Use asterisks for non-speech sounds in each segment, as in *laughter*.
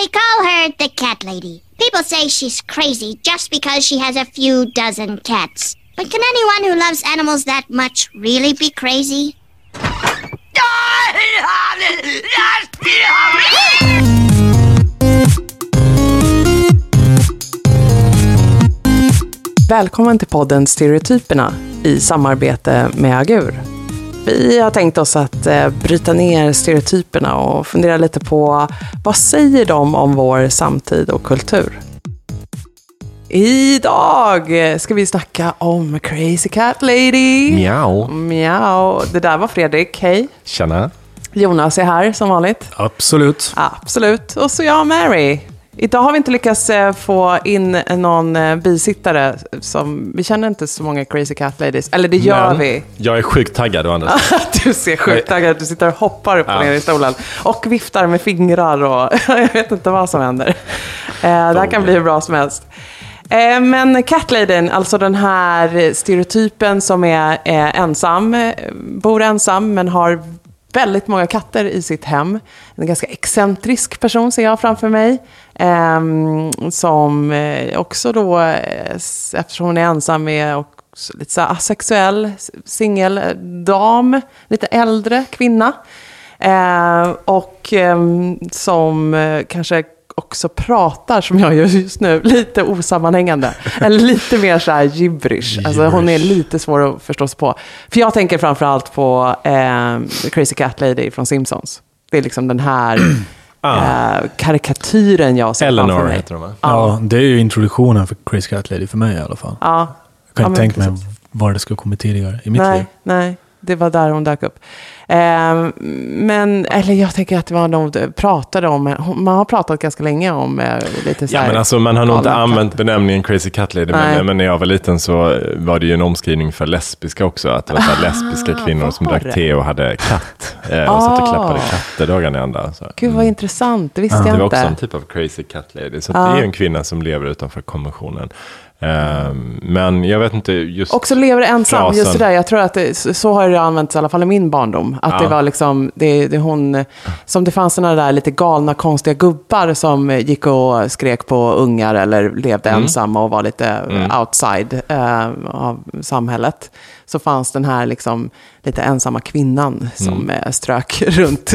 They call her the cat lady. People say she's crazy just because she has a few dozen cats. But can anyone who loves animals that much really be crazy? Välkommen till podden Stereotyperna i samarbete med Agur. Vi har tänkt oss att eh, bryta ner stereotyperna och fundera lite på vad säger de om vår samtid och kultur? Idag ska vi snacka om Crazy Cat Lady. Miau. Miau. Det där var Fredrik, hej. Tjena. Jonas är här som vanligt. Absolut. Absolut. Och så jag, Mary. Idag har vi inte lyckats eh, få in någon eh, bisittare. Som, vi känner inte så många crazy cat ladies. Eller det gör Men vi. Jag är sjukt taggad, Anders. *laughs* Du ser sjukt taggad. Du sitter och hoppar upp och Ja. ner i stolen. Och viftar med fingrar och *laughs* jag vet inte vad som händer. Eh, Det här kan bli hur bra som helst. Men Catladyn, alltså den här stereotypen som är ensam, bor ensam men har väldigt många katter i sitt hem. En ganska excentrisk person ser jag framför mig. Ehm, som eh, också då, eh, eftersom hon är ensam, är också lite så asexuell, singeldam, lite äldre kvinna. Eh, och ehm, som eh, kanske också pratar, som jag gör just nu, *laughs* lite osammanhängande. Eller lite mer så här gibberish. Alltså hon är lite svår att förstå sig på. För jag tänker framförallt på eh, Crazy Cat Lady från Simpsons. Det är liksom den här *clears throat* eh, karikatyren jag ser framför Eleanor mig. heter de, va? Ja. det är ju introduktionen för Crazy Cat Lady för mig i alla fall. Ja. Jag kan Ja, inte tänka mig var det skulle kommit tidigare i mitt nej, liv. nej, det var där hon dök upp. Eh, men, eller jag tänker att det var nog, pratade om, man har pratat ganska länge om eh, lite så Ja, här, men alltså, man har nog inte använt benämningen Crazy Cat Lady, men, men när jag var liten så var det ju en omskrivning för lesbiska också. Att det var här lesbiska kvinnor som Ah, drack det? te och hade katt. Eh, och satt och Ah. klappade katter dagarna i ända. Så. Gud vad intressant, det visste Det jag var också en inte. typ av Crazy Cat Lady. Så Ja. det är ju en kvinna som lever utanför konventionen. Eh, men jag vet inte just... Också lever ensam, frasen. just det där. Jag tror att det, så har det använts i alla fall i min barndom. Att Ja. det var liksom, det, det hon, som det fanns sådana där lite galna konstiga gubbar som gick och skrek på ungar eller levde Mm. ensamma och var lite outside eh, av samhället. Så fanns den här liksom lite ensamma kvinnan som Mm. strök *laughs* runt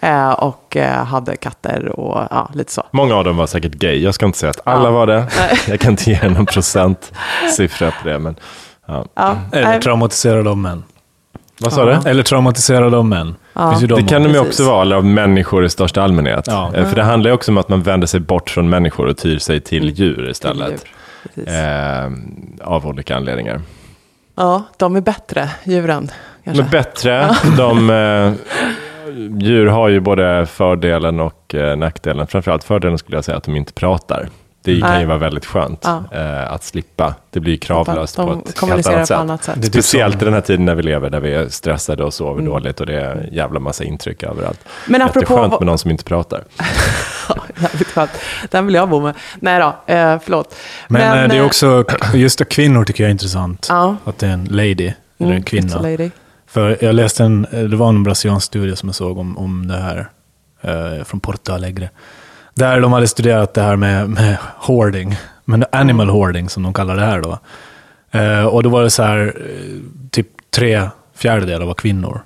eh, och eh, hade katter och ja, lite så. Många av dem var säkert gay. Jag ska inte säga att alla Ja. var det. *laughs* Jag kan inte ge någon procentsiffra på det. Men, ja. Ja, Eller traumatiserade av män. Vad sa du? Eller traumatiserade av män. De Det kan de ju också vara, eller av människor i största allmänhet. Ja. För det handlar ju också om att man vänder sig bort från människor och tyr sig till djur istället. djur. Precis. Eh, av olika anledningar. Ja, de är bättre, djuren. Kanske. Men bättre, *laughs* de, eh, djur har ju både fördelen och eh, nackdelen. Framförallt fördelen skulle jag säga att de inte pratar. Det kan Nej. ju vara väldigt skönt Ja. eh, att slippa. Det blir kravlöst De på ett helt annat på sätt. annat sätt. Är typ Speciellt i den här tiden när vi lever, där vi är stressade och sover Mm. dåligt och det är en jävla massa intryck överallt. Men apropå Jätteskönt med någon som inte pratar. *laughs* Ja, jävligt skönt. Den vill jag bo med. Nej då, eh, förlåt. Men, eh, det är eh, också, just kvinnor tycker jag är intressant. Ja. Att det är en lady, eller mm, en kvinna. it's a lady. För jag läste en, det var en brasiliansk studie som jag såg om, om det här, eh, från Porto Alegre. Där de hade studerat det här med, med hoarding, men animal hoarding som de kallar det här då. Eh, och då var det så här, eh, typ tre fjärdedelar var kvinnor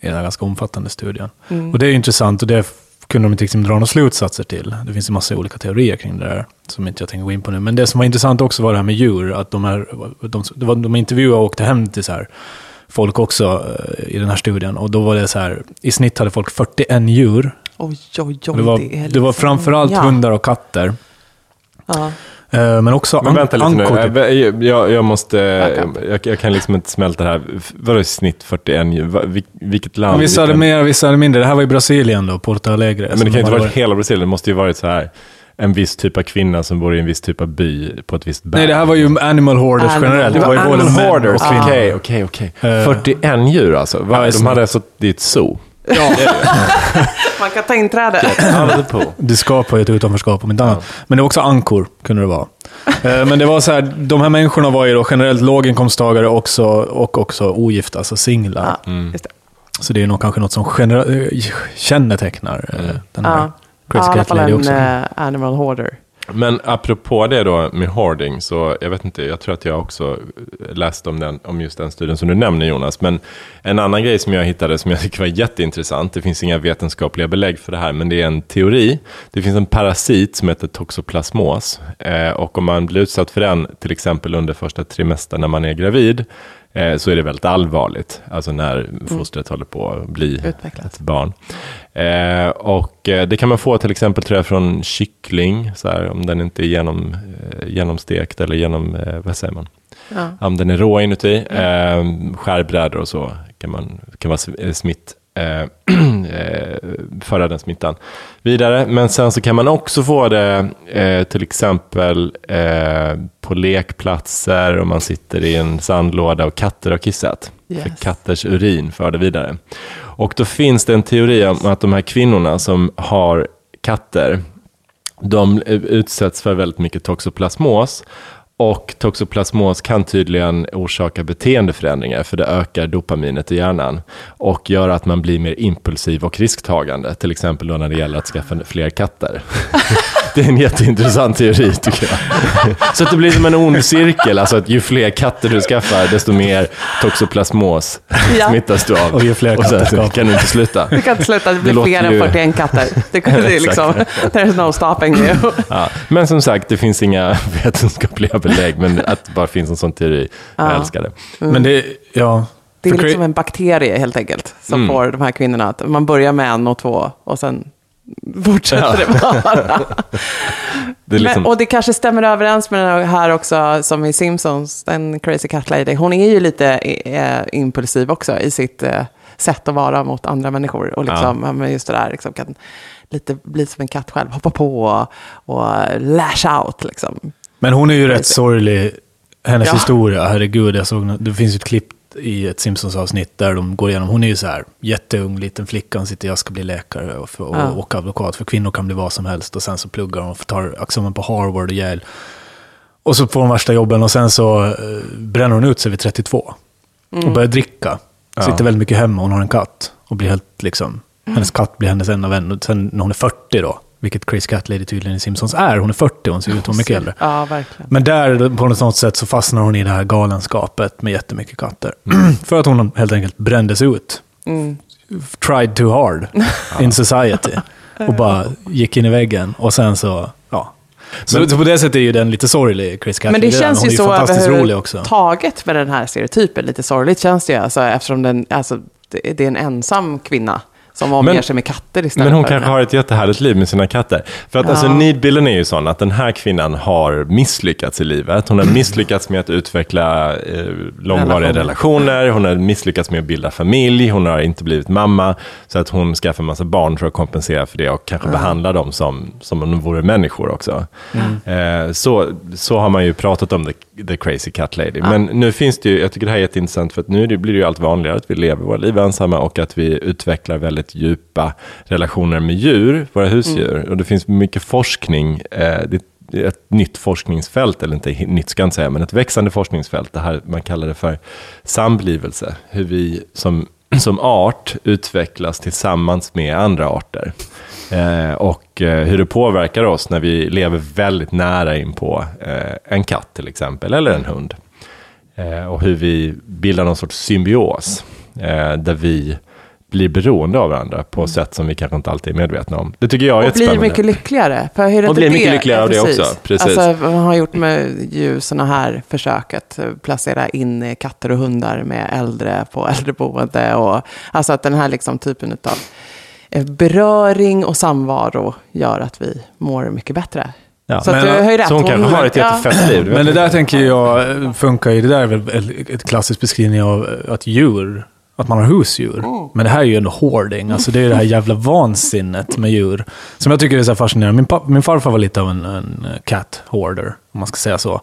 i den här ganska omfattande studien. Mm. Och det är intressant och det kunde de inte liksom dra några slutsatser till. Det finns en massa olika teorier kring det där som inte jag tänker gå in på nu. Men det som var intressant också var det här med djur. Att de, här, de, det de intervjuade och åkte hem till så här folk också eh, i den här studien. Och då var det så här, i snitt hade folk 41 djur. Oj, oj, oj. Det var, är det var liksom- framförallt ja. hundar och katter. Ja. Eh, Men också Men vänta lite nu, typ. Eh, jag, jag, måste, Backup. jag, jag kan liksom inte smälta det här. Vadå i snitt 41 djur? Va- vil- Vilket land? Men Vissa hade Vilken- mer, vissa hade mindre. Det här var i Brasilien då, Porto Alegre. Men det kan ju inte hade varit hela Brasilien, det måste ju varit så här. En viss typ av kvinna som bor i en viss typ av by på ett visst berg. Nej, det här var ju animal hoarders Animal generellt. Det var ju både animal män och hoarders, okej, okej, okej. Eh. 41 djur alltså? Va? Ja, De hade alltså, det är ett zoo. Ja, *laughs* Man kan ta inträde. Det skapar ju ett utanförskap om inte annat. Men det var också ankor, kunde det vara. Eh, Men det var så här, de här människorna var ju då generellt låginkomsttagare också, och också ogifta, alltså singlar. Ja, just det. Så det är nog kanske något som eh, kännetecknar eh, den här Ja. Crazy i alla Cat fall Lady en också. eh, animal hoarder. Men apropå det då med hoarding, så jag vet inte, jag tror att jag också läste om, den, om just den studien som du nämner Jonas. Men en annan grej som jag hittade som jag tycker var jätteintressant, det finns inga vetenskapliga belägg för det här, men det är en teori. Det finns en parasit som heter toxoplasmos. Eh, och om man blir utsatt för den, till exempel under första trimestern när man är gravid, eh, så är det väldigt allvarligt. Alltså när fostret håller på att bli Utvecklas. ett barn. Eh, och eh, det kan man få till exempel tror jag från kyckling, så här, om den inte är genom, eh, genomstekt eller genom, vad säger man? Ja. Om den är rå inuti. Eh, skärbrädor och så kan, man, kan vara sm- smitt, *clears throat* föra den smittan vidare. Men sen så kan man också få det eh, till exempel eh, på lekplatser om man sitter i en sandlåda och katter har kissat. Yes. För katters urin för det vidare. Och då finns det en teori om att de här kvinnorna som har katter, de utsätts för väldigt mycket toxoplasmos. Och toxoplasmos kan tydligen orsaka beteendeförändringar för det ökar dopaminet i hjärnan och gör att man blir mer impulsiv och risktagande, till exempel då när det gäller att skaffa fler katter. *laughs* Det är en jätteintressant teori tycker jag. *laughs* Så att det blir som en ond cirkel, alltså att ju fler katter du skaffar, desto mer toxoplasmos Ja. smittas du av. Och ju fler katter skaffar. kan du inte sluta. Det kan inte sluta, det blir låter fler ju- än 41 katter. Det, det *laughs* är liksom, there's no stopping you. Ja. Men som sagt, det finns inga vetenskapliga belägg, men att det bara finns en sån teori, jag Ja. älskar det. Men det, ja. Det är För liksom en bakterie helt enkelt som Mm. får de här kvinnorna att man börjar med en och två och sen fortsätter det bara. *laughs* Det liksom, Men, och det kanske stämmer överens med den här också, som i Simpsons, den crazy cat lady. Hon är ju lite eh, impulsiv också i sitt eh, sätt att vara mot andra människor. Och liksom, ja. men just det där, liksom, kan lite bli som en katt själv, hoppa på och, och lash out. Liksom. Men hon är ju rätt sorglig, hennes Ja. historia. Herregud, jag såg, det finns ju ett klipp i ett Simpsons-avsnitt där de går igenom, hon är ju så här jätteung, liten flicka, hon sitter jag ska bli läkare och, för, och, Ja. och advokat, för kvinnor kan bli vad som helst. Och sen så pluggar hon och tar examen på Harvard och Yale. Och så får hon värsta jobben och sen så eh, bränner hon ut sig vid 32. Och börjar dricka. Sitter väldigt mycket hemma, hon har en katt. Och blir helt liksom, hennes katt blir hennes enda vän. Och sen när hon är 40 då, vilket Crazy Cat Lady tydligen i Simpsons är, hon är 40, hon ser ut att vara mycket äldre. Ja, verkligen. Men där på något sätt så fastnar hon i det här galenskapet med jättemycket katter. *clears throat* För att hon helt enkelt brändes ut. Tried too hard *laughs* in society. Och bara gick in i väggen. Och sen så, ja. Så, så på det sättet är ju den lite sorglig, Chris Cat. Men det känns ju är så fantastiskt rolig också. överhuvudtaget med den här stereotypen. Lite sorgligt känns det ju, alltså, eftersom den, alltså, det, det är en ensam kvinna som omger Men- sig med katter istället men hon för kanske har ett jättehärligt liv med sina katter. För att Ja. alltså nidbilden är ju sån att den här kvinnan har misslyckats i livet. Hon har misslyckats med att utveckla eh, långvariga Relationer. Hon har misslyckats med att bilda familj. Hon har inte blivit mamma. Så att hon skaffar en massa barn för att kompensera för det och kanske behandla dem som, som om de vore människor också. Eh, så, så har man ju pratat om the, the crazy cat lady. Men nu finns det ju, jag tycker det här är jätteintressant för att nu blir det ju allt vanligare att vi lever våra liv ensamma och att vi utvecklar väldigt djupa relationer med djur, våra husdjur. Och det finns mycket forskning, eh, det är ett nytt forskningsfält, eller inte nytt ska jag inte säga, men ett växande forskningsfält. Det här, man kallar det för samblivelse. Hur vi som, som art utvecklas tillsammans med andra arter. Eh, och eh, hur det påverkar oss när vi lever väldigt nära in på eh, en katt till exempel, eller en hund. Eh, och hur vi bildar någon sorts symbios, eh, där vi blir beroende av varandra på sätt som vi kanske inte alltid är medvetna om. Det tycker jag är Och blir mycket lyckligare. För hur är Och blir det? mycket lyckligare av det också, precis. Alltså, man har gjort med ju sådana här försök att eh, placera in eh, katter och hundar med äldre på äldreboende. Och, alltså att den här liksom typen av beröring och samvaro gör att vi mår mycket bättre. Ja, så men- du har ju rätt. Så hon kanske har ett ja. jättefett liv. Men det där tänker jag eh, funkar ju. Det där är väl ett- klassiskt beskrivning av eh, att djur, att man har husdjur. Men det här är ju ändå hoarding. Alltså det är det här jävla vansinnet med djur. Som jag tycker är så fascinerande. Min, min farfar var lite av en, en cat hoarder, om man ska säga så.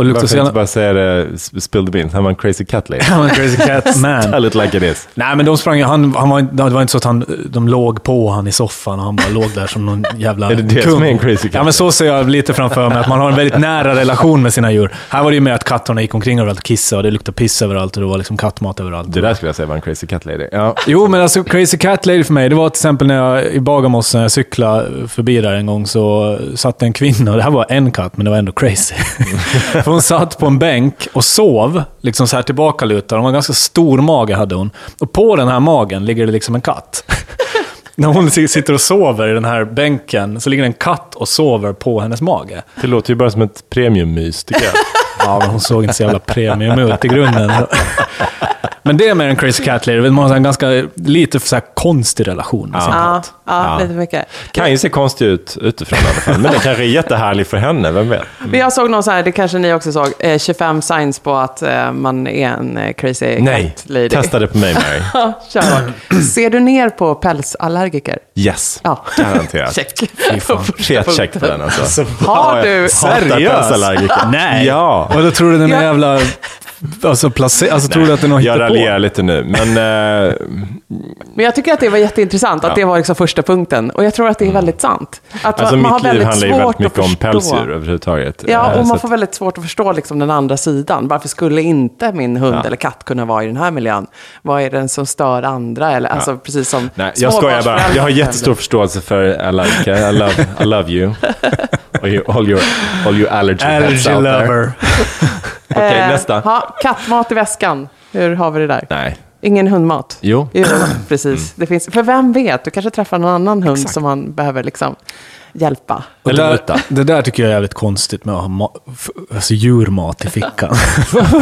Och det Varför så inte bara säga det, spill the beans, han var en crazy cat lady. I'm a crazy cat *laughs* man. Tell it like it is. Nej, men de sprang han, han var, det var inte så att han, de låg på han i soffan och han bara låg där som någon jävla Är det det kung. som är en crazy cat? Ja, men så ser jag lite framför mig, att man har en väldigt nära relation med sina djur. Här var det ju med att katterna gick omkring överallt och kissade och det luktade piss överallt och det var liksom kattmat överallt. Det där skulle jag säga var en crazy cat lady. Ja. Jo, men alltså Crazy Cat Lady för mig, det var till exempel när jag i Bagarmossen, när jag cyklade förbi där en gång, så satt en kvinna, och det här var en katt, men det var ändå crazy. *laughs* för hon satt på en bänk och sov, liksom så här tillbakalutad. Hon var en ganska stor mage hade hon. Och på den här magen ligger det liksom en katt. *laughs* när hon sitter och sover i den här bänken, så ligger en katt och sover på hennes mage. Det låter ju bara som ett premiummys tycker jag. *laughs* Ja, men hon såg inte så jävla premium ut i grunden. Men det är med en Crazy Cat Lady, man har en ganska lite så här konstig relation med sin Ja, katt. ja, Ja. lite mycket. Kan ju se konstig ut utifrån i alla fall, men det kanske är jättehärlig för henne, vem vet? Men jag såg någon så här, det kanske ni också såg, eh, 25 signs på att eh, man är en eh, crazy Nej, cat lady. testa det på mig Mary. *laughs* Kör. Ser du ner på pälsallergiker? Yes, Ja. garanterat. *laughs* Check. Fet check på den alltså. Har du... Pälsallergiker. Nej! Ja. Och då tror du det är jävla... *laughs* Alltså, place- alltså tror du att det är något Jag raljerar lite nu, men eh, Men jag tycker att det var jätteintressant, att Ja. det var liksom första punkten. Och jag tror att det är väldigt sant. Att alltså man har väldigt handlar ju svårt väldigt mycket att om förstå. pälsdjur överhuvudtaget. Ja, Eh, och man får väldigt svårt att förstå liksom den andra sidan. Varför skulle inte min hund Ja. eller katt kunna vara i den här miljön? Vad är det som stör andra? Eller, alltså, precis som Nej, jag skojar bara. Jag har jättestor förståelse för allergiker. I love, I love you. *laughs* Och you- all your, all your allergy Allergy out there. lover. *laughs* Okej, Eh, nästa. Ha, kattmat i väskan. Hur har vi det där? Nej. Ingen hundmat? Jo. Jo, precis. Det finns, för vem vet, du kanske träffar någon annan hund som man behöver liksom hjälpa. Eller där, det där tycker jag är jävligt konstigt med att ha ma- f- alltså djurmat i fickan. *laughs*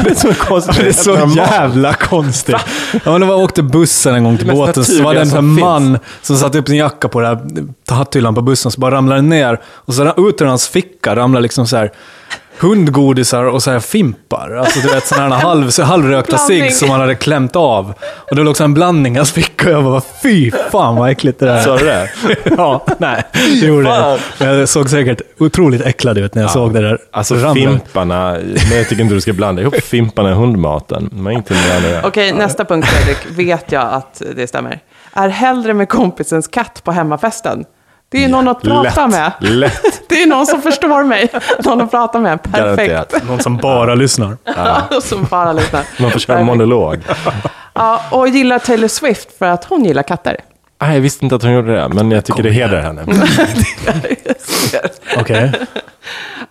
det är så konstigt. det är så jävla konstigt. Ja, men när jag åkte bussen en gång till Det båten så var det en som man som satte upp sin jacka på det här hatthyllan på bussen, så bara ramlade den ner. Och så ut ur hans ficka ramlade liksom så här hundgodisar och så här fimpar. Alltså du vet sådana här *laughs* halv, halvrökta cigg som han hade klämt av. Och det var också en blandning i hans ficka och jag bara fy fan vad äckligt det där är. Sa du det? *laughs* ja, nej. Det gjorde jag. Men jag såg säkert otroligt äcklad ut när jag såg det där. Alltså ramla. fimparna, men jag tycker inte du ska blanda ihop fimparna och hundmaten. Har ingenting med göra. Okej, nästa punkt Fredrik, vet jag att det stämmer. Är hellre med kompisens katt på hemmafesten. Det är ju någon att prata Lätt. med. Lätt. *laughs* Det är någon som förstår mig. Någon att prata med. Perfekt. Garanterat. Någon som bara lyssnar. *laughs* som bara lyssnar. Man får köra en monolog. Ja, och gillar Taylor Swift för att hon gillar katter. Nej, jag visste inte att hon gjorde det, men jag tycker det hedrar henne. *laughs* Okej.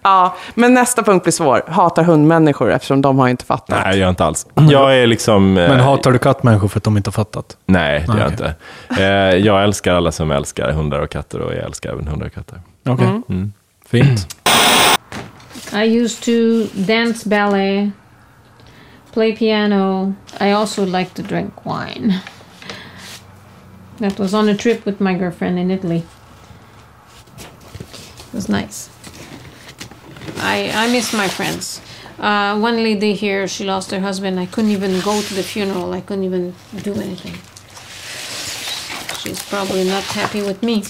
Ja, men nästa punkt blir svår. Hatar hundmänniskor eftersom de har inte fattat. Nej, jag gör inte alls. Jag är liksom... eh, Men hatar du kattmänniskor för att de inte har fattat? Nej, det gör jag inte. Eh, jag älskar alla som älskar hundar och katter och jag älskar även hundar och katter. Okej. Fint. I used to dance ballet, play piano. I also like to drink wine. That was on a trip with my girlfriend in Italy. It was nice. I, I miss my friends. Uh, one lady here, she lost her husband. I couldn't even go to the funeral. I couldn't even do anything. She's probably not happy with me.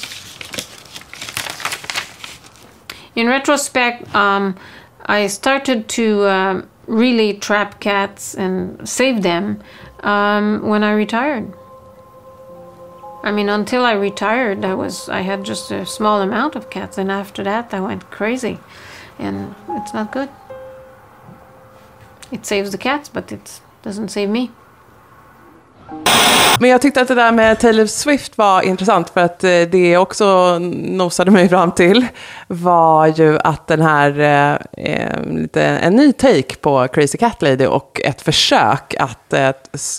in retrospect, um, I started to um, really trap cats and save them um, when I retired. I mean, until I retired, I was I had just a small amount of cats, and after that, I went crazy, and it's not good. It saves the cats, but it doesn't save me. Men jag tyckte att det där med Taylor Swift var intressant för att eh, det också nosade mig fram till var ju att den här, eh, eh, lite, en ny take på Crazy Cat Lady och ett försök att eh,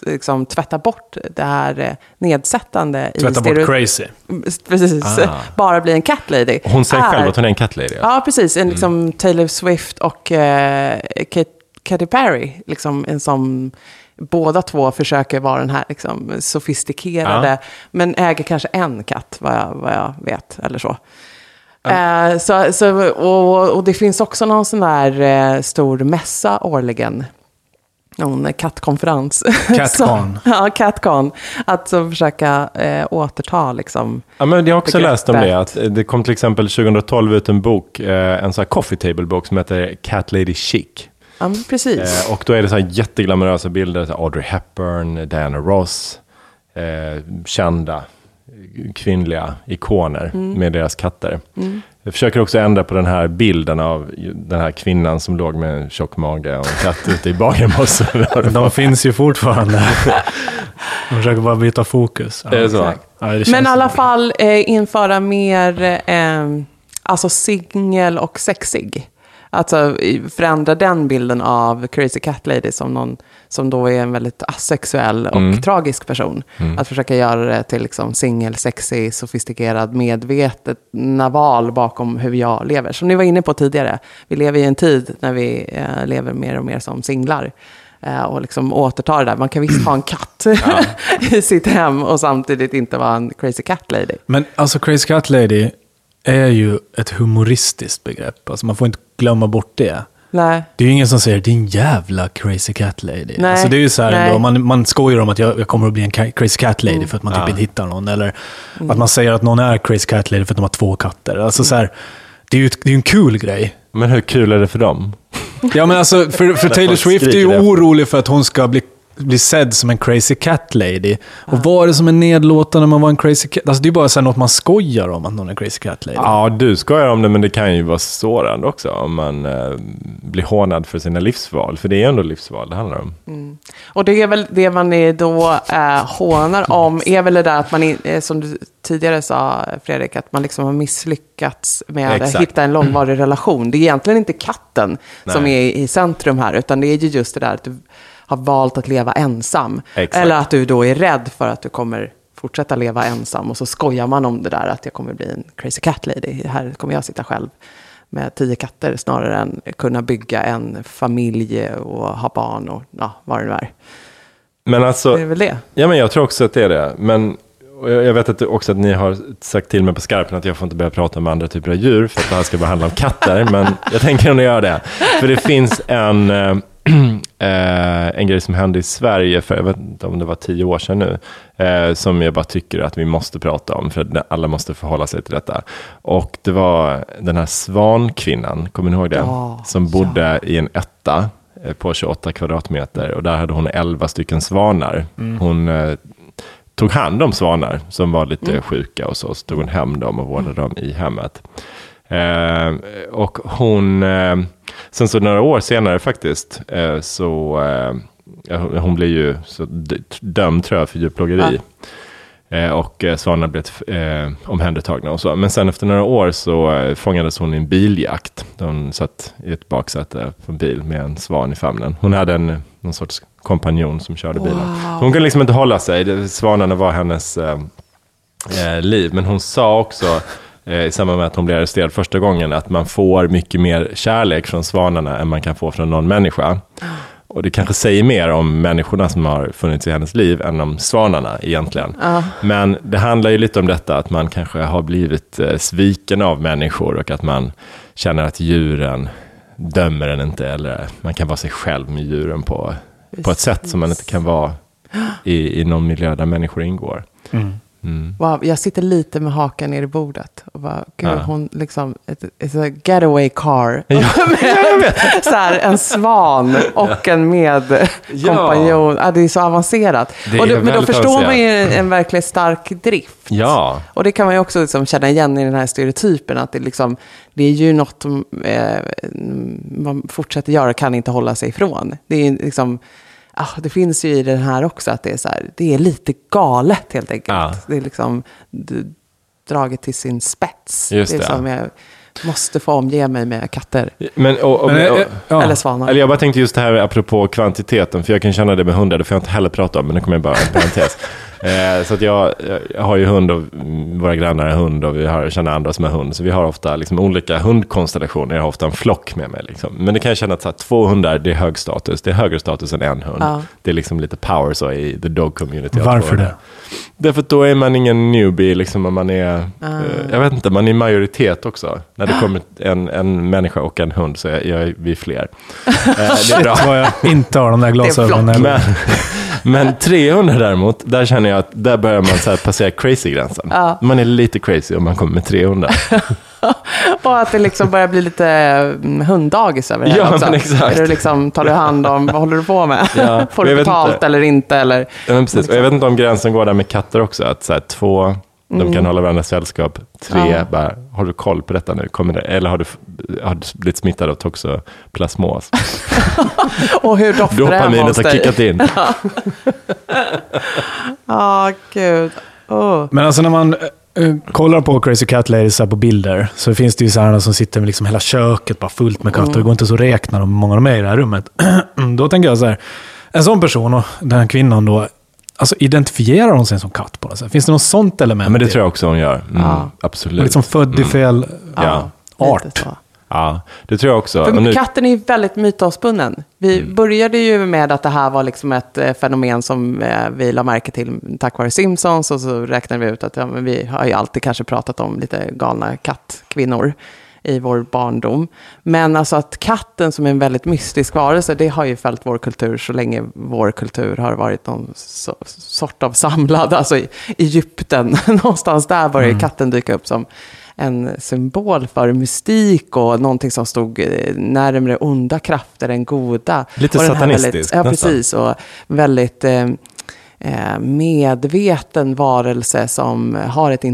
liksom, tvätta bort det här eh, nedsättande i Tvätta bort crazy. Precis, Ah. bara bli en cat lady. Hon säger är- själv att hon är en cat lady. Ja, precis. En Mm. liksom Taylor Swift och eh, Kate, Katy Perry. Liksom en som båda två försöker vara den här liksom, sofistikerade. Ja. Men äger kanske en katt, vad jag, vad jag vet. Eller så. Eh, så, så och, och det finns också någon sån där eh, stor mässa årligen. någon kattkonferens. *laughs* Catcon. *laughs* Ja, Catcon. Att så försöka eh, återta liksom. Ja, men jag har också Begreppet. läst om det. Att det kom till exempel 2012 ut en bok, eh, en sån här coffee table-bok som heter Cat Lady Chic. Ja, men precis. Eh, och då är det så här jätteglamorösa bilder, så Audrey Hepburn, Diana Ross, eh, kända kvinnliga ikoner med deras katter. Jag försöker också ändra på den här bilden av den här kvinnan som låg med en tjock mage och en katt *laughs* ute i Bagarmossen. De finns ju fortfarande. De försöker bara byta fokus. Ja. Är det. Ja, det Men i alla fall eh, införa mer eh, alltså singel och sexig. Alltså förändra den bilden av Crazy Cat Lady som någon som då är en väldigt asexuell och Mm. tragisk person. Att försöka göra det till liksom singel, sexig, sofistikerad, medvetet val bakom hur jag lever. Som ni var inne på tidigare, vi lever i en tid när vi eh, lever mer och mer som singlar. Eh, och liksom återta det där. Man kan visst ha en katt *laughs* i sitt hem och samtidigt inte vara en crazy cat lady. Men alltså Crazy Cat Lady är ju ett humoristiskt begrepp. Alltså man får inte glömma bort det. Nej. Det är ju ingen som säger din jävla crazy cat lady. Nej, alltså det är ju så här ändå, man, man skojar om att jag, jag kommer att bli en crazy cat lady för att man typ inte hittar någon. Eller att man säger att någon är crazy cat lady för att de har två katter. Alltså så här, det är ju det är en kul grej. Men hur kul är det för dem? Ja men alltså, för, för Taylor Swift är ju orolig för att hon ska bli, bli sedd som en crazy cat lady. Och vad är det som är nedlåtande med att vara en crazy cat? Alltså det är bara så här något man skojar om att någon är crazy cat lady. Ja, du skojar om det, men det kan ju vara sårande också om man eh, blir hånad för sina livsval. För det är ju ändå livsval det handlar om. Och det är väl det man är då eh, hånar om, är väl det där att man, in- eh, som du tidigare sa Fredrik, att man liksom har misslyckats med att Exakt. hitta en långvarig relation. Det är egentligen inte katten som Nej. är i centrum här, utan det är ju just det där att du har valt att leva ensam. Exakt. Eller att du då är rädd för att du kommer fortsätta leva ensam. Och så skojar man om det där att jag kommer bli en crazy cat lady. Här kommer jag sitta själv med tio katter snarare än kunna bygga en familj och ha barn och ja, vad det nu är. Men alltså, Det är väl det. ja, men jag tror också att det är det. Men jag vet att, också att ni har sagt till mig på skarpen att jag får inte börja prata om andra typer av djur för att det här ska bara handla om katter. *laughs* men jag tänker ändå göra det. För det finns en, eh, *clears throat* en grej som hände i Sverige för, jag vet inte om det var tio år sedan nu, eh, som jag bara tycker att vi måste prata om, för att alla måste förhålla sig till detta. Och det var den här svankvinnan, kommer ni ihåg det? Ja, som bodde i en etta eh, på 28 kvadratmeter och där hade hon 11 stycken svanar. Hon eh, tog hand om svanar som var lite sjuka och så, så tog hon hem dem och vårdade dem i hemmet. Eh, och hon, eh, sen så några år senare faktiskt, eh, så eh, ja, hon- blev ju så dömd tror jag för djurplågeri. Eh, och svanarna blev eh, omhändertagna och så. Men sen efter några år så fångades hon i en biljakt. Hon satt i ett baksäte på en bil med en svan i famnen. Hon hade en, någon sorts kompanjon som körde bilen. Hon kunde liksom inte hålla sig. Svanarna var hennes eh, liv. Men hon sa också eh, i samband med att hon blev arresterad första gången att man får mycket mer kärlek från svanarna än man kan få från någon människa. Och det kanske säger mer om människorna som har funnits i hennes liv än om svanarna egentligen. Men det handlar ju lite om detta att man kanske har blivit eh, sviken av människor och att man känner att djuren dömer en inte eller man kan vara sig själv med djuren på, på ett sätt som man inte kan vara i, i någon miljö där människor ingår. Wow, jag sitter lite med hakan ner i bordet. Och bara, gud, Ja. hon liksom, ett, ett, getaway car. Ja, *laughs* så här, en svan och en medkompanjon. Ja. det är så avancerat. Det och är då, men då förstår man ju en, en verkligen stark drift. Ja, Och det kan man ju också liksom känna igen i den här stereotypen. Att det, liksom, det är ju något eh, man fortsätter göra och kan inte hålla sig ifrån. Det, är liksom, ah, det finns ju i den här också att det är, så här, det är lite galet helt enkelt. Ja. Det är liksom draget till sin spets. Just det är det. som jag måste få omge mig med katter. men, och, och, Men, och, eh, ja. Eller svanar. Eller jag bara tänkte just det här apropå kvantiteten, för jag kan känna det med hundar, det får jag inte heller prata om, men nu kommer jag bara en parentes. Eh, så att jag, jag har ju hund och mm, våra grannar har hund och vi har, känner andra som har hund. Så vi har ofta liksom olika hundkonstellationer. Jag har ofta en flock med mig. Liksom. Men det kan jag känna att så här, två hundar, det är hög status. Det är högre status än en hund. Ja. Det är liksom lite power så i the dog community. Varför det? Därför att då är man ingen newbie, liksom, och man är, Ah. eh, jag vet inte, man är majoritet också. När det kommer en, en människa och en hund så är, jag, vi är fler. *laughs* Eh, det är bra. Vad jag inte har de där glasögonen. Men, *laughs* men 300 däremot, där känner jag att där börjar man så här passera crazy-gränsen. Man är lite crazy om man kommer med 300. *laughs* Och att det liksom börjar bli lite mm, hunddagis över det här Ja, också. men exakt. Är du liksom, tar du hand om, vad håller du på med? Ja, *laughs* Får du betalt inte. eller inte? Eller, Ja, precis. Och jag vet inte om gränsen går där med katter också. Att så här, två, de kan hålla varandra sällskap. Tre, Mm. Ja. bara, har du koll på detta nu? Kommer det, eller har du, har du blivit smittad av toxoplasmos? *laughs* och hur doftar det hemma hos har dig? kickat in. *laughs* *laughs* Ja, gud. Oh. Men alltså när man eh, kollar på Crazy Cat Ladies på bilder så finns det ju sådana som sitter med liksom hela köket bara fullt med katter. Det går inte så att räkna hur många de är i det här rummet. *clears throat* då tänker jag så här, en sån person och den här kvinnan då, alltså identifierar hon sig som katt på något sätt? Finns det något sånt element? Ja, men det i tror jag också hon gör. Mm, Ja. Absolut. Liksom född i fel Ja. art. Ja, det tror jag också. För nu, katten är ju väldigt mytomspunnen. Vi Mm. började ju med att det här var liksom ett eh, fenomen som eh, vi la märke till tack vare Simpsons. Och så räknade vi ut att ja, men vi har ju alltid kanske pratat om lite galna kattkvinnor i vår barndom. Men alltså att katten som är en väldigt mystisk varelse, det har ju följt vår kultur så länge vår kultur har varit någon so sort av samlad. Alltså i Egypten, *laughs* någonstans där började Mm. katten dyka upp som en symbol för mystik och någonting som stod eh, närmre onda krafter än goda. Lite satanistiskt, ja, precis. Och väldigt eh, eh, medveten varelse som har ett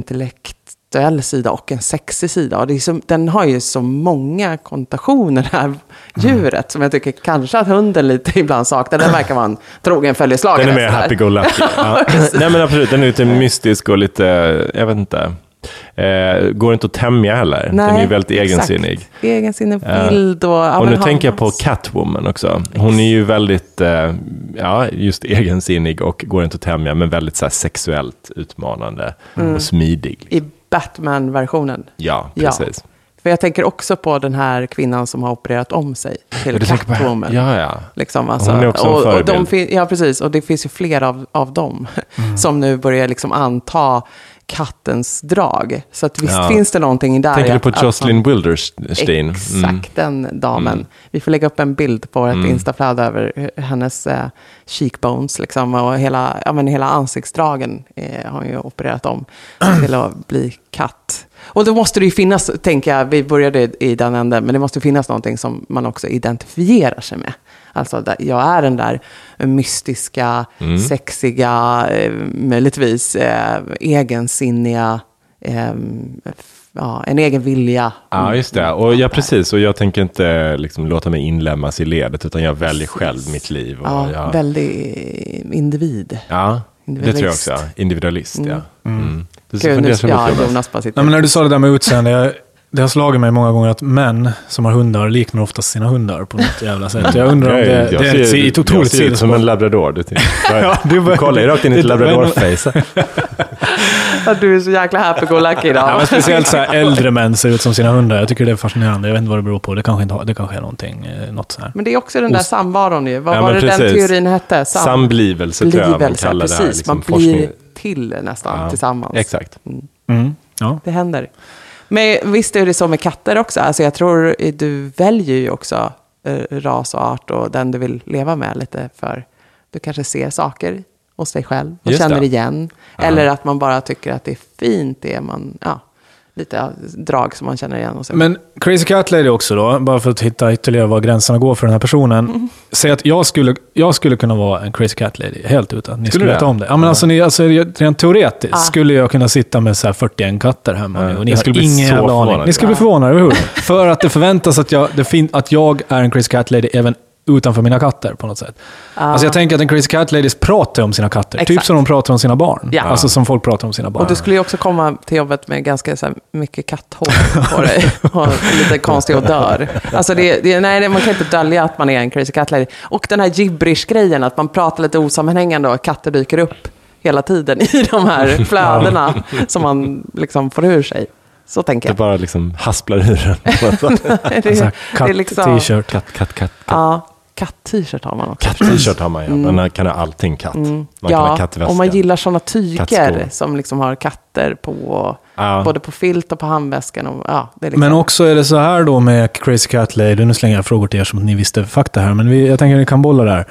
intellektuell sida och en sexig sida. Och det är som, den har ju så många konnotationer, det här djuret, som jag tycker kanske att hunden lite *laughs* ibland saknar. Den verkar vara en trogen följeslagare. den är mer happy-go-lucky. *laughs* Ja. Nej men absolut, den är lite mystisk och lite, jag vet inte. Eh, går inte att tämja heller. den är ju väldigt exakt. egensinnig. Egensinnig, Ja. vild och... ja, och nu tänker jag på Catwoman också. Hon är ju väldigt, eh, ja, just egensinnig och går inte att tämja, men väldigt så här, sexuellt utmanande Mm. och smidig. I Batman-versionen. Ja, Ja. precis. För jag tänker också på den här kvinnan som har opererat om sig till Ja, tänker på Catwoman. Ja, ja. Liksom, alltså, Hon är också en och, och de förebild. Ja, precis. Och det finns ju fler av, av dem Mm. *laughs* som nu börjar liksom anta kattens drag. Så att visst Ja. finns det någonting där. Tänker du på att- att Jocelyn man- Wilderstein? Exakt, Mm. den damen. Vi får lägga upp en bild på vårt instaflöde över hennes eh, cheekbones. Liksom, och hela, ja, men hela ansiktsdragen eh, har hon ju opererat om *clears throat* till att bli katt. Och då måste det ju finnas, tänker jag, vi började i den änden, men det måste finnas någonting som man också identifierar sig med. Alltså, jag är den där mystiska, Mm. sexiga, eh, möjligtvis eh, egensinniga, eh, ja, en egen vilja. Ja, just det. Och ja, precis. Och jag tänker inte liksom, låta mig inlämnas i ledet, utan jag väljer själv mitt liv. Och, Ja, ja, väldig individ. ja, det tror jag också. Individualist, ja. Mm. Ser Gud, nu, ja, Jonas. Jonas bara sitter. Nej, men när du sa det där med utseende, jag, det har slagit mig många gånger att män som har hundar liknar oftast sina hundar på något jävla sätt. Jag undrar om det, jag, det är ett, ett jag otroligt ser ut som en labrador. Du, *laughs* Ja, du, du- kollar ju rakt in i ett det- labrador-face. *laughs* att du är så jäkla happy-go-lucky idag. Ja, men speciellt så här äldre män ser ut som sina hundar. Jag tycker det är fascinerande. Jag vet inte vad det beror på. Det kanske, inte har, det kanske är någonting, eh, något så här. Men det är också den där samvaron ju. Vad Ja, var det men den precis. teorin hette? Sam- Samblivelse tror jag man kallar det här. precis. Liksom, Man forskning. blir till nästan Ja, tillsammans. Exakt. Mm. Ja. Det händer. Men visst är det så med katter också. Alltså jag tror du väljer ju också eh, ras och art och den du vill leva med lite för. Du kanske ser saker hos dig själv och Just känner det. igen. Eller att man bara tycker att det är fint det man, ja, lite drag som man känner igen hos sig. Men Crazy Cat Lady också då, bara för att hitta ytterligare var gränserna går för den här personen. Mm. Säg att jag skulle, jag skulle kunna vara en Crazy Cat Lady, helt utan att ni skulle du veta om det. Ja, men alltså, ni, alltså, rent teoretiskt Ah. skulle jag kunna sitta med så här 41 katter hemma nu och ni jag har skulle bli ingen så jävla aning. Ni skulle bli förvånade, eller hur? för att det förväntas att jag, det fin, att jag är en Crazy Cat Lady även utanför mina katter på något sätt. Alltså jag tänker att en Crazy Cat Ladies pratar om sina katter, typ Exakt. som de pratar om sina barn. Ja. Alltså som folk pratar om sina barn. Och du skulle ju också komma till jobbet med ganska så här, mycket katthår på dig. *laughs* Och lite konstig odör. Alltså det, det, nej, det- man kan inte dölja att man är en crazy cat lady. Och den här gibberish-grejen, att man pratar lite osammanhängande och katter dyker upp hela tiden i de här *laughs* flödena som man liksom får ur sig. Så tänker Det jag. bara liksom hasplar ur det, En *laughs* det är liksom- Katt-t-shirt. Katt, katt, katt. katt. Ja, katt-t-shirt har man också. Katt-t-shirt har man ja. Den kan ha allting katt. Man kan ha Ja, kattväska. om man gillar sådana tyger Kattskor. som liksom har katter på, Ja. både på filt och på handväskan. Och, ja, det är liksom, Men också är det så här då med Crazy Cat Lady, nu slänger jag frågor till er som ni visste fakta här, men vi, jag tänker att ni kan bolla där.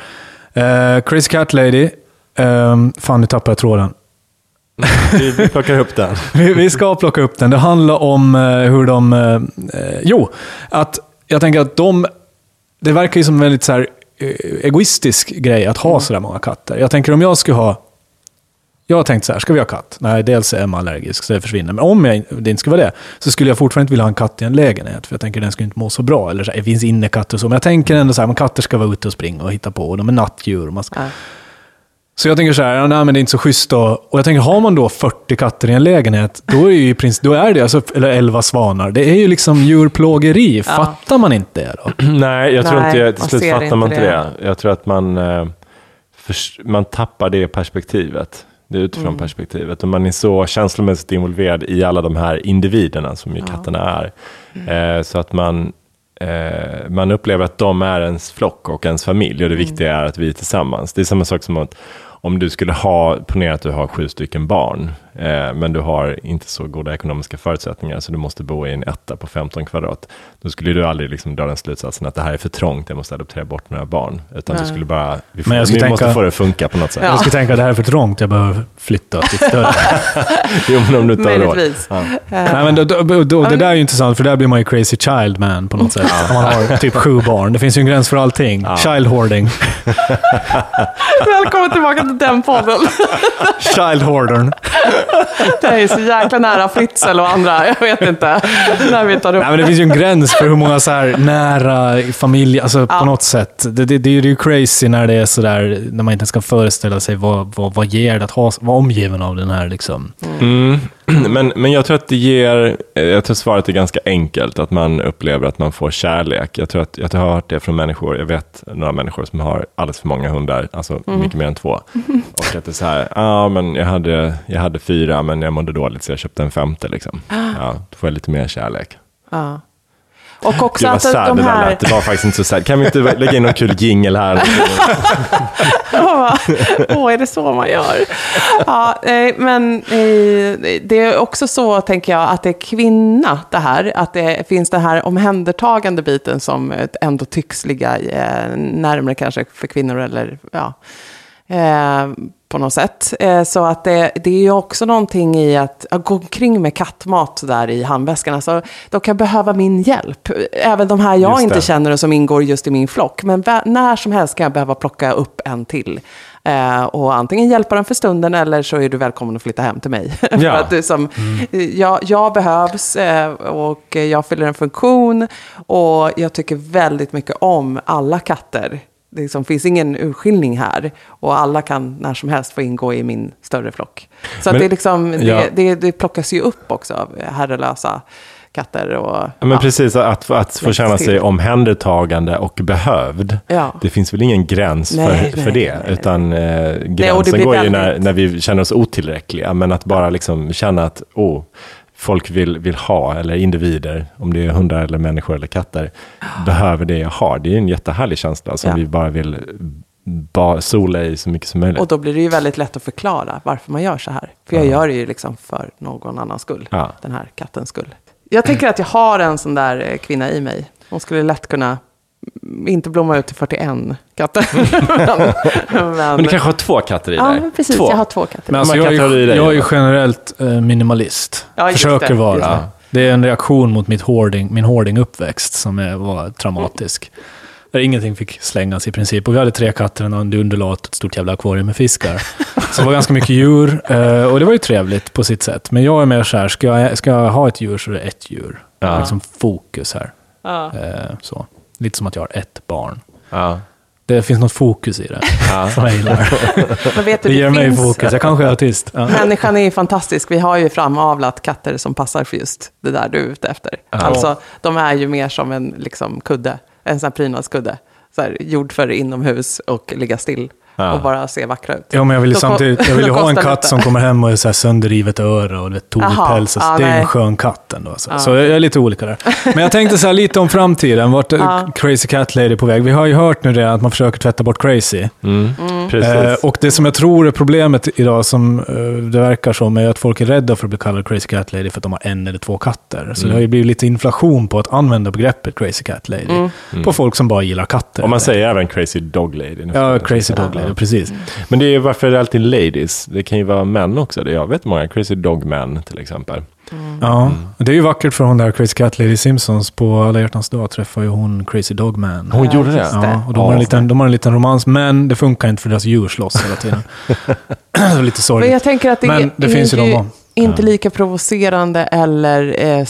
Eh, Crazy Cat Lady, um, fan nu tappade jag tråden. *laughs* Vi, plockar upp den. *laughs* Vi, vi ska plocka upp den. Det handlar om eh, hur de... eh, jo, att jag tänker att de... Det verkar ju som en väldigt så här, eh, egoistisk grej att ha så där många katter. Jag tänker om jag skulle ha... Jag har tänkt så här, ska vi ha katt? Nej, dels är Emma allergisk så det försvinner. Men om jag, det inte skulle vara det, så skulle jag fortfarande inte vilja ha en katt i en lägenhet. För jag tänker den skulle inte må så bra. Eller så här, det finns innekatter och så. Men jag tänker ändå så här, men katter ska vara ute och springa och hitta på. Och de är nattdjur. Och man ska, Ja. Så jag tänker så här, ja, nej, men det är inte så schysst då. Och jag tänker, har man då 40 katter i en lägenhet, då är, ju i princip, då är det, alltså, eller 11 svanar, det är ju liksom djurplågeri. Fattar man inte det då? *clears throat* Nej, jag tror Nej, inte, till slut fattar inte man inte det. det. Jag tror att man, eh, man tappar det perspektivet. Det utifrån Mm. perspektivet. Och man är så känslomässigt involverad i alla de här individerna som ju katterna är. Mm. Eh, så att man, eh, man upplever att de är ens flock och ens familj. Och det Mm. viktiga är att vi är tillsammans. Det är samma sak som att om du skulle ha, ponera att du har sju stycken barn, eh, men du har inte så goda ekonomiska förutsättningar, så du måste bo i en etta på 15 kvadrat. Då skulle du aldrig liksom dra den slutsatsen att det här är för trångt, jag måste adoptera bort några barn. Utan du skulle bara, vi, får, Men jag vi skulle måste tänka- få det att funka på något sätt. Ja. Jag skulle tänka att det här är för trångt, jag behöver flytta till större. *laughs* Jo, men om du inte har råd. Ja. Nej, men då, då, då, det där är ju intressant, för där blir man ju crazy child man på något sätt. Om man har typ sju barn. Det finns ju en gräns för allting. Child hoarding. Välkommen tillbaka till den podden. Child hoardern. Det är så jäkla nära Fritzl och andra. Jag vet inte. När vi tar upp Nej, men det finns ju en gräns för hur många så här nära familj, alltså på Ja. något sätt. Det, det, det är ju crazy när det är så där, när man inte ens kan föreställa sig vad, vad, vad ger det att ha, vara omgiven av den här liksom. Mm. *clears throat* Men, men jag tror att det ger, eh, jag tror svaret är ganska enkelt, att man upplever att man får kärlek. Jag tror att jag har hört det från människor, jag vet några människor som har alldeles för många hundar, alltså mycket mer än två. *laughs* Och att det är så här, ja men jag hade, jag hade fyra men jag mådde dåligt så jag köpte en femte liksom. Ja, då får jag lite mer kärlek. Ja. Och också Gud att de det där här... lät, det var faktiskt inte så sad. Kan vi inte lägga in någon kul jingle här? *laughs* Åh, är det så man gör? Ja, men eh, det är också så, tänker jag, att det är kvinna det här. Att det finns den här omhändertagande biten som eh, ändå tycks ligga eh, närmare kanske för kvinnor eller ja. Eh, på något sätt. Eh, så att det, det är ju också någonting i att, att gå omkring med kattmat där i handväskan. Alltså, de kan behöva min hjälp. Även de här jag inte känner och som ingår just i min flock. Men när som helst kan jag behöva plocka upp en till. Eh, och antingen hjälpa den för stunden eller så är du välkommen att flytta hem till mig. *laughs* för Ja. att du som, jag, jag behövs eh, och jag fyller en funktion. Och jag tycker väldigt mycket om alla katter. Det liksom, finns ingen urskiljning här. Och alla kan när som helst få ingå i min större flock. Så Men- det, liksom, det, ja. det, det plockas ju upp också av herrelösa katter. Och, men ja. precis, att, att få känna sig omhändertagande och behövd. Ja. Det finns väl ingen gräns Nej, för, nej, för det, nej, utan eh, gränsen går ju när, när vi känner oss otillräckliga. Men att bara liksom känna att oh, folk vill, vill ha, eller individer, om det är hundar eller människor eller katter, behöver det jag har. Det är ju en jättehärlig känsla som Ja. vi bara vill ba, sola i så mycket som möjligt. Och då blir det ju väldigt lätt att förklara varför man gör så här. För jag gör det ju liksom för någon annans skull. Ja. Den här kattens skull. Jag tänker att jag har en sån där eh, kvinna i mig. Hon skulle lätt kunna inte blomma ut till 41 katter. *laughs* men, Men du kanske har två katter i Ja, dig? men precis. Två. Jag har två katter. Men alltså, jag, är, dig, jag är ju generellt eh, minimalist. Ja, Försöker det, vara det. det. Är en reaktion mot mitt hoarding, min hoarding-uppväxt som är, var traumatisk. Där ingenting fick slängas i princip. Och vi hade tre katter, en underlat och ett stort jävla akvarium med fiskar. Så det var ganska mycket djur. eh, Och det var ju trevligt på sitt sätt. Men jag är mer så här, ska jag, ska jag ha ett djur så är det ett djur. Ja. liksom fokus här. Ja. Eh, Så. Lite som att jag har ett barn. Ja. Det finns något fokus i det Ja. *laughs* som jag gillar. *laughs* Men vet du, Det det ger mig finns, fokus. Jag kanske är autist. Ja. Människan är ju fantastisk. Vi har ju framavlat katter som passar för just det där du är ute efter. Alltså, de är ju mer som en liksom, kudde. En sån här prydnadskudde. Så här, gjord för inomhus och ligga still. Ja. och bara se vackra ut. Ja, men jag vill ju samtidigt, jag vill ha en katt lite. som kommer hem och är så här sönderrivet öra och vet, tonig päls. Alltså, ja, det är ju en nej. skön katt ändå. Alltså. Så jag är lite olika där. Men jag tänkte så här lite om framtiden. Vart Ja. Crazy Cat Lady på väg? Vi har ju hört nu det att man försöker tvätta bort Crazy. Mm. Precis. Eh, och det som jag tror är problemet idag, som eh, det verkar som, är att folk är rädda för att bli kallade Crazy Cat Lady för att de har en eller två katter. Så det har ju blivit lite inflation på att använda begreppet Crazy Cat Lady på folk som bara gillar katter. och man säger även crazy dog lady. Ja. Crazy Dog Lady, precis. Men det är ju varför är det alltid ladies? Det kan ju vara män också. Det- Jag vet många crazy dog män till exempel. Ja, det är ju vackert för hon där Crazy Cat Lady Simpsons. På alla hjärtans dag träffar ju hon Crazy Dog Man. Hon gjorde det? Ja, och de, har Ja. en liten, de har en liten romans, men det funkar inte för deras djur slåss hela tiden. *laughs* det är lite Men sorgligt. jag tänker att det, Men är, det finns ju är de inte lika provocerande eller eh,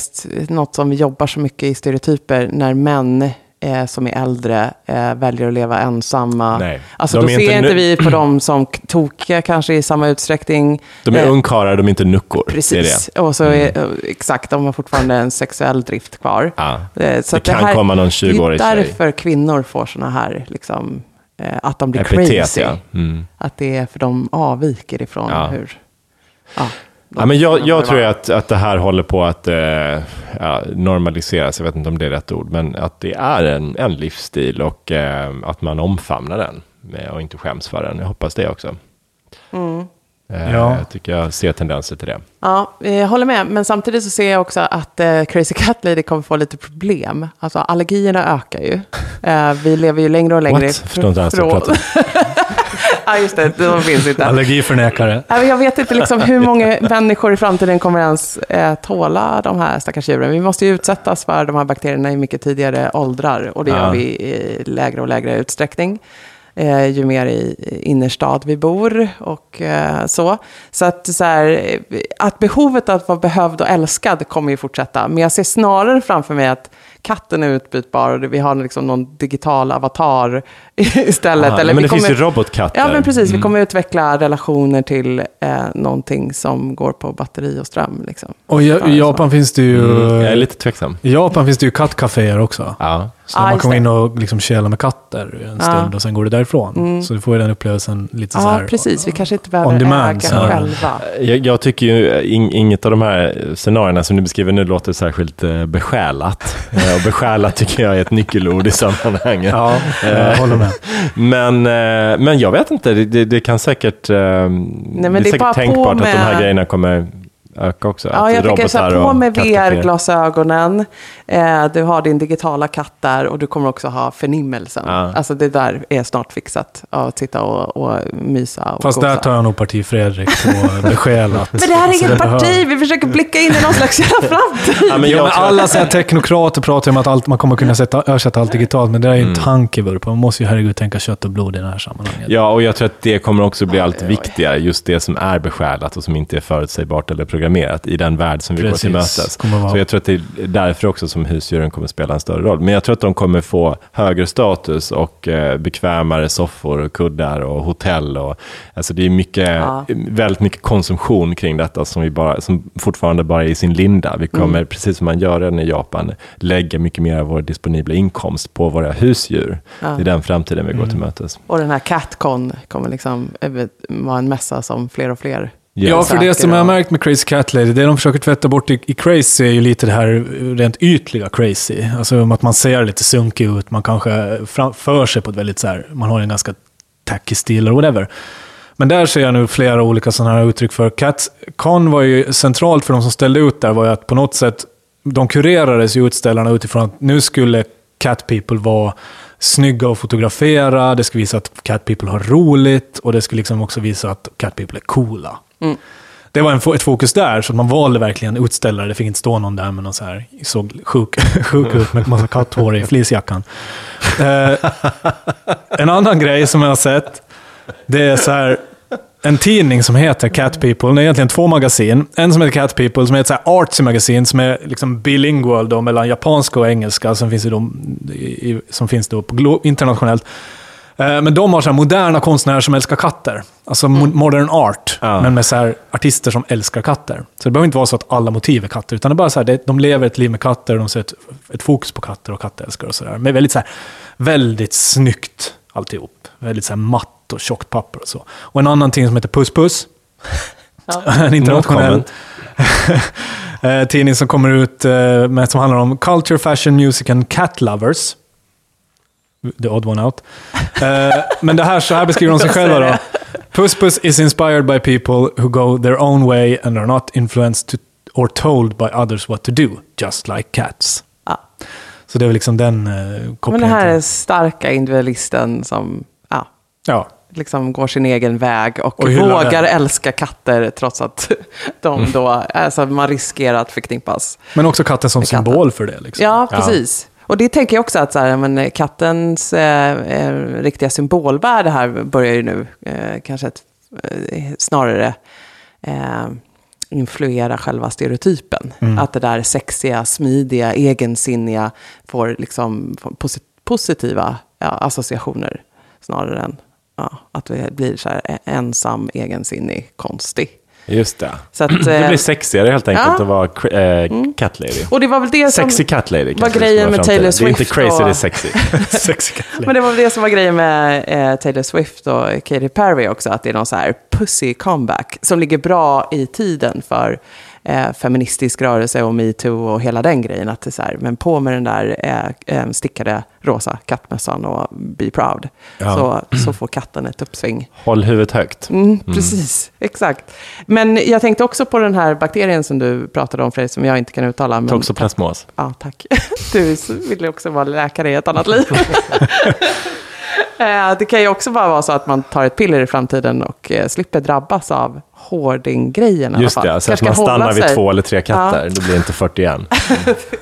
något som vi jobbar så mycket i stereotyper när män eh, som är äldre eh, väljer att leva ensamma. Nej. Alltså då ser inte vi på *clears throat* dem som tokiga kanske i samma utsträckning. De är Eh, ungkarlar, de är inte nuckor. Precis, Det det. och så är, eh, exakt, de har fortfarande en sexuell drift kvar. Så Det att kan komma någon 20-årig Det är tjej. därför kvinnor får såna här, liksom, eh, att de blir Epitet, crazy. ja. Mm. Att det är för de avviker ifrån Ja. hur... Ja, Ja, men jag, jag tror att, att det här håller på att eh, ja, normaliseras, jag vet inte om det är rätt ord, men att det är en, en livsstil och eh, att man omfamnar den och inte skäms för den. Jag hoppas det också. Eh, Ja. Jag tycker jag ser tendenser till det. Ja, jag håller med. Men samtidigt så ser jag också att eh, Crazy Cat Lady kommer få lite problem. Alltså allergierna ökar ju. *laughs* Eh, vi lever ju längre och längre What? Förstår inte alls vad jag ifrån- *laughs* *laughs* Ja, just det. De finns inte. Allergiförnekare. Jag vet inte liksom hur många människor i framtiden kommer ens eh, tåla de här stackars djuren. Vi måste ju utsättas för de här bakterierna i mycket tidigare åldrar. Och det Ja. gör vi i lägre och lägre utsträckning. Eh, ju mer i innerstad vi bor och eh, så. Så att, så här, att behovet att vara behövd och älskad kommer ju fortsätta. Men jag ser snarare framför mig att katten är utbytbar och vi har liksom någon digital avatar istället. Aha, Eller men vi det finns kommer- ju robotkatter. Ja, men precis. Vi Mm. kommer utveckla relationer till eh, någonting som går på batteri och ström. Liksom. Och i, i Japan finns det ju... Mm, jag är lite tveksam. I Japan finns det ju kattcaféer också. Ja. Så Ja, man kommer in och liksom käla med katter en stund och sen går det därifrån. Så du får ju den upplevelsen lite så Ja, här. precis. Vi kanske inte behöver demand, äga så själva. Jag, jag tycker ju in, inget av de här scenarierna som du beskriver nu låter särskilt eh, besjälat. *laughs* Eh, och besjälat tycker jag är ett nyckelord i sammanhanget. *laughs* Ja, jag håller med. Men, eh, men jag vet inte, det, det, det kan säkert... Eh, det det är är säkert tänkbart att de här grejerna kommer öka också. Ja, att jag tänker så här, på med VR-glasögonen. Eh, du har din digitala katt där och du kommer också ha förnimmelsen. Ja. Alltså det där är snart fixat. Att sitta och, och mysa och Fast gosa. där tar jag nog parti Fredrik på *laughs* besjälat. Men det här är Så inget parti, vi försöker blicka in i någon slags jävla *laughs* framtid. Ja, men Ja, jag men alla så här teknokrater pratar om att allt, man kommer kunna sätta, ersätta allt digitalt, men det är ju Mm. en tankevurpa. Man måste ju herregud tänka kött och blod i det här sammanhanget. Ja, och jag tror att det kommer också bli allt viktigare, just det som är besjälat och som inte är förutsägbart eller programmerat i den värld som vi går till Precis. mötes. Kommer vara- Så jag tror att det är därför också som husdjuren kommer spela en större roll. Men jag tror att de kommer få högre status och eh, bekvämare soffor, och kuddar och hotell. Och, alltså det är mycket, Ja. väldigt mycket konsumtion kring detta som, vi bara, som fortfarande bara är i sin linda. Vi kommer, Mm. precis som man gör redan i Japan, lägga mycket mer av vår disponibla inkomst på våra husdjur. Ja. Det är den framtiden vi går Mm. till mötes. Och den här Catcon kommer liksom eh, vara en mässa som fler och fler Ja, för det som jag har märkt med Crazy Cat Lady, det de försöker tvätta bort i, i Crazy är ju lite det här rent ytliga Crazy. Alltså att man ser lite sunkig ut, man kanske framför sig på ett väldigt så här, man har en ganska tacky stil eller whatever. Men där ser jag nu flera olika sådana här uttryck för. CatCon var ju centralt för de som ställde ut där, var ju att på något sätt, de kurerades ju utställarna utifrån att nu skulle Cat People vara snygga att fotografera, det skulle visa att Cat People har roligt och det skulle liksom också visa att Cat People är coola. Mm. Det var en, ett fokus där, så att man valde verkligen utställare. Det fick inte stå någon där med någon så här, såg sjuk, *laughs* sjuk ut med massa katthår i fleecejackan. Eh, en annan grej som jag har sett, det är så här, en tidning som heter Cat People. Det är egentligen två magasin. En som heter Cat People, som är ett så här artsy magasin, som är liksom bilingual då, mellan japanska och engelska, som finns, i, de, i, i- som finns då på glo- internationellt. Eh, Men de har så här moderna konstnärer som älskar katter. Alltså mo- modern art, Ja. men med så här artister som älskar katter. Så det behöver inte vara så att alla motiv är katter, utan det är bara så här, de lever ett liv med katter, de ser ett, ett fokus på katter och kattälskare och sådär. Men väldigt så här, väldigt snyggt alltihop. Väldigt så här matt och tjockt papper och så. Och en annan tidning som heter Puss Puss. *laughs* *laughs* en internationell *laughs* eh, tidning som kommer ut eh, med, som handlar om culture, fashion, music and cat lovers. The odd one out. Eh, men det här, så här beskriver de sig själva då. Puss Puss is inspired by people who go their own way and are not influenced to, or told by others what to do, just like cats. Ja. Så det är väl liksom den eh, Men kopplingen. det här är starka individualisten som ja, Ja, liksom går sin egen väg och, Och vågar det. älska katter trots att *laughs* de då, alltså man riskerar att förknippas. men också katten som Med katten. symbol för det. Liksom. Ja, precis. Och det tänker jag också att så här, men kattens eh, eh, riktiga symbolvärde här börjar ju nu eh, kanske ett, eh, snarare eh, influera själva stereotypen. Att det där sexiga, smidiga, egensinniga får liksom får posi- positiva ja, associationer snarare än ja, att vi blir så här eh, ensam, egensinnig, konstig. Just det. Så att, *clears throat* Det eh, blir sexigare helt enkelt ja. Mm. att vara cra- eh, cat lady. och det var väl det som... Sexy cat lady. var grejen med Taylor framtiden. Det är inte Swift crazy, och- det är sexy. *laughs* Sexy cat lady. Men det var väl det som var grejen med eh, Taylor Swift och Katy Perry också, att det är någon så här pussy comeback som ligger bra i tiden för eh, feministisk rörelse och metoo och hela den grejen. Att det är så här, men på med den där eh, eh, stickade rosa kattmössan och be proud. Ja. Så, så får katten ett uppsving. Håll huvudet högt. Mm, Precis, exakt. Men jag tänkte också på den här bakterien som du pratade om, Fredrik, som jag inte kan uttala. Men, Toxoplasmos. Ja, tack. *laughs* Du vill också vara läkare i ett annat liv. *laughs* Eh, Det kan ju också bara vara så att man tar ett piller i framtiden och eh, slipper drabbas av hoarding-grejen i alla Just fall. det, så att man stannar vid sig. två eller tre katter. Då blir det inte 41.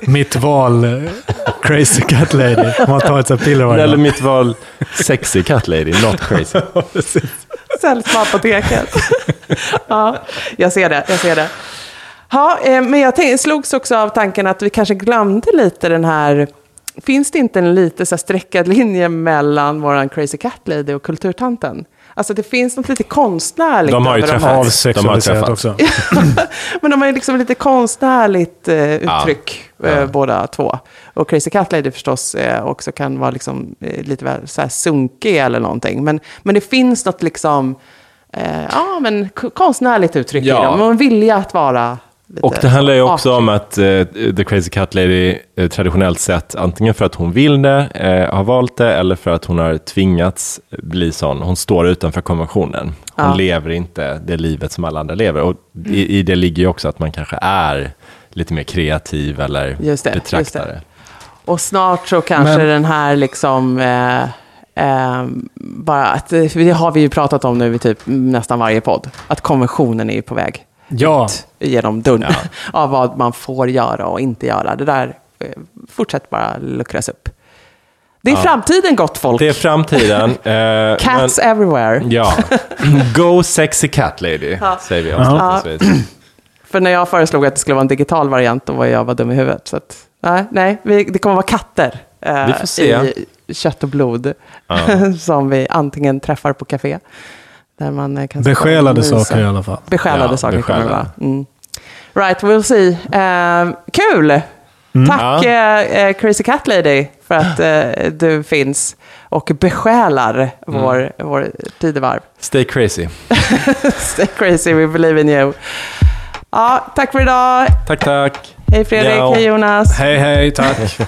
*laughs* Mitt val, eh, crazy cat lady. Man tar ett sånt piller varje Eller mitt val, sexy cat lady, not crazy. *laughs* Säljs på apoteket. *laughs* ja, jag ser det. Jag ser det. Ja, men jag slogs också av tanken att vi kanske glömde lite den här... Finns det inte en lite så här streckad linje mellan våran crazy cat lady och kulturtanten? Alltså det finns något lite konstnärligt De har ju träffats. här. Avsexualiserat De också. *laughs* Men de har ju liksom lite konstnärligt eh, uttryck, eh, Ja. båda två. Och Crazy Cat Lady förstås eh, också kan vara liksom, eh, lite väl så här sunkig eller någonting. Men, men det finns något liksom, eh, ja men konstnärligt uttryck Ja. i dem. Och en vilja att vara Och det handlar ju också artig. om att eh, The Crazy Cat Lady eh, traditionellt sett, antingen för att hon vill det, eh, har valt det, eller för att hon har tvingats bli sån. Hon står utanför konventionen. Hon Ja. lever inte det livet som alla andra lever. Och i, i det ligger ju också att man kanske är lite mer kreativ eller Just det, betraktare. just det. Och snart så kanske Men- den här liksom... Eh, eh, bara att, det har vi ju pratat om nu i typ nästan varje podd. Att konventionen är ju på väg Ja, genom dörren *laughs* av vad man får göra och inte göra. Det där eh, fortsätter bara luckras upp. Det är Ja. framtiden, gott folk. Det är framtiden. *laughs* eh, Cats everywhere. men, ja, *laughs* go sexy cat lady, säger vi avslutningsvis. För när jag föreslog att det skulle vara en digital variant, då var jag bara dum i huvudet. Så att, nej, nej vi, det kommer vara katter eh, Vi får se. i kött och blod. Ja. som vi antingen träffar på café. Där man eh, kan besjälade saker i alla fall. Besjälade Ja, saker kommer det besjälade. vara. Mm. Right, we'll see. Eh, kul! Tack eh, eh, Crazy Cat Lady för att eh, du finns och besjälar vår, vår tidevarv. Stay crazy. *laughs* Stay crazy, we believe in you. Ja, tack för idag. Tack, tack. Hej Fredrik, Ja. hej Jonas. Hej, hej, tack. *laughs*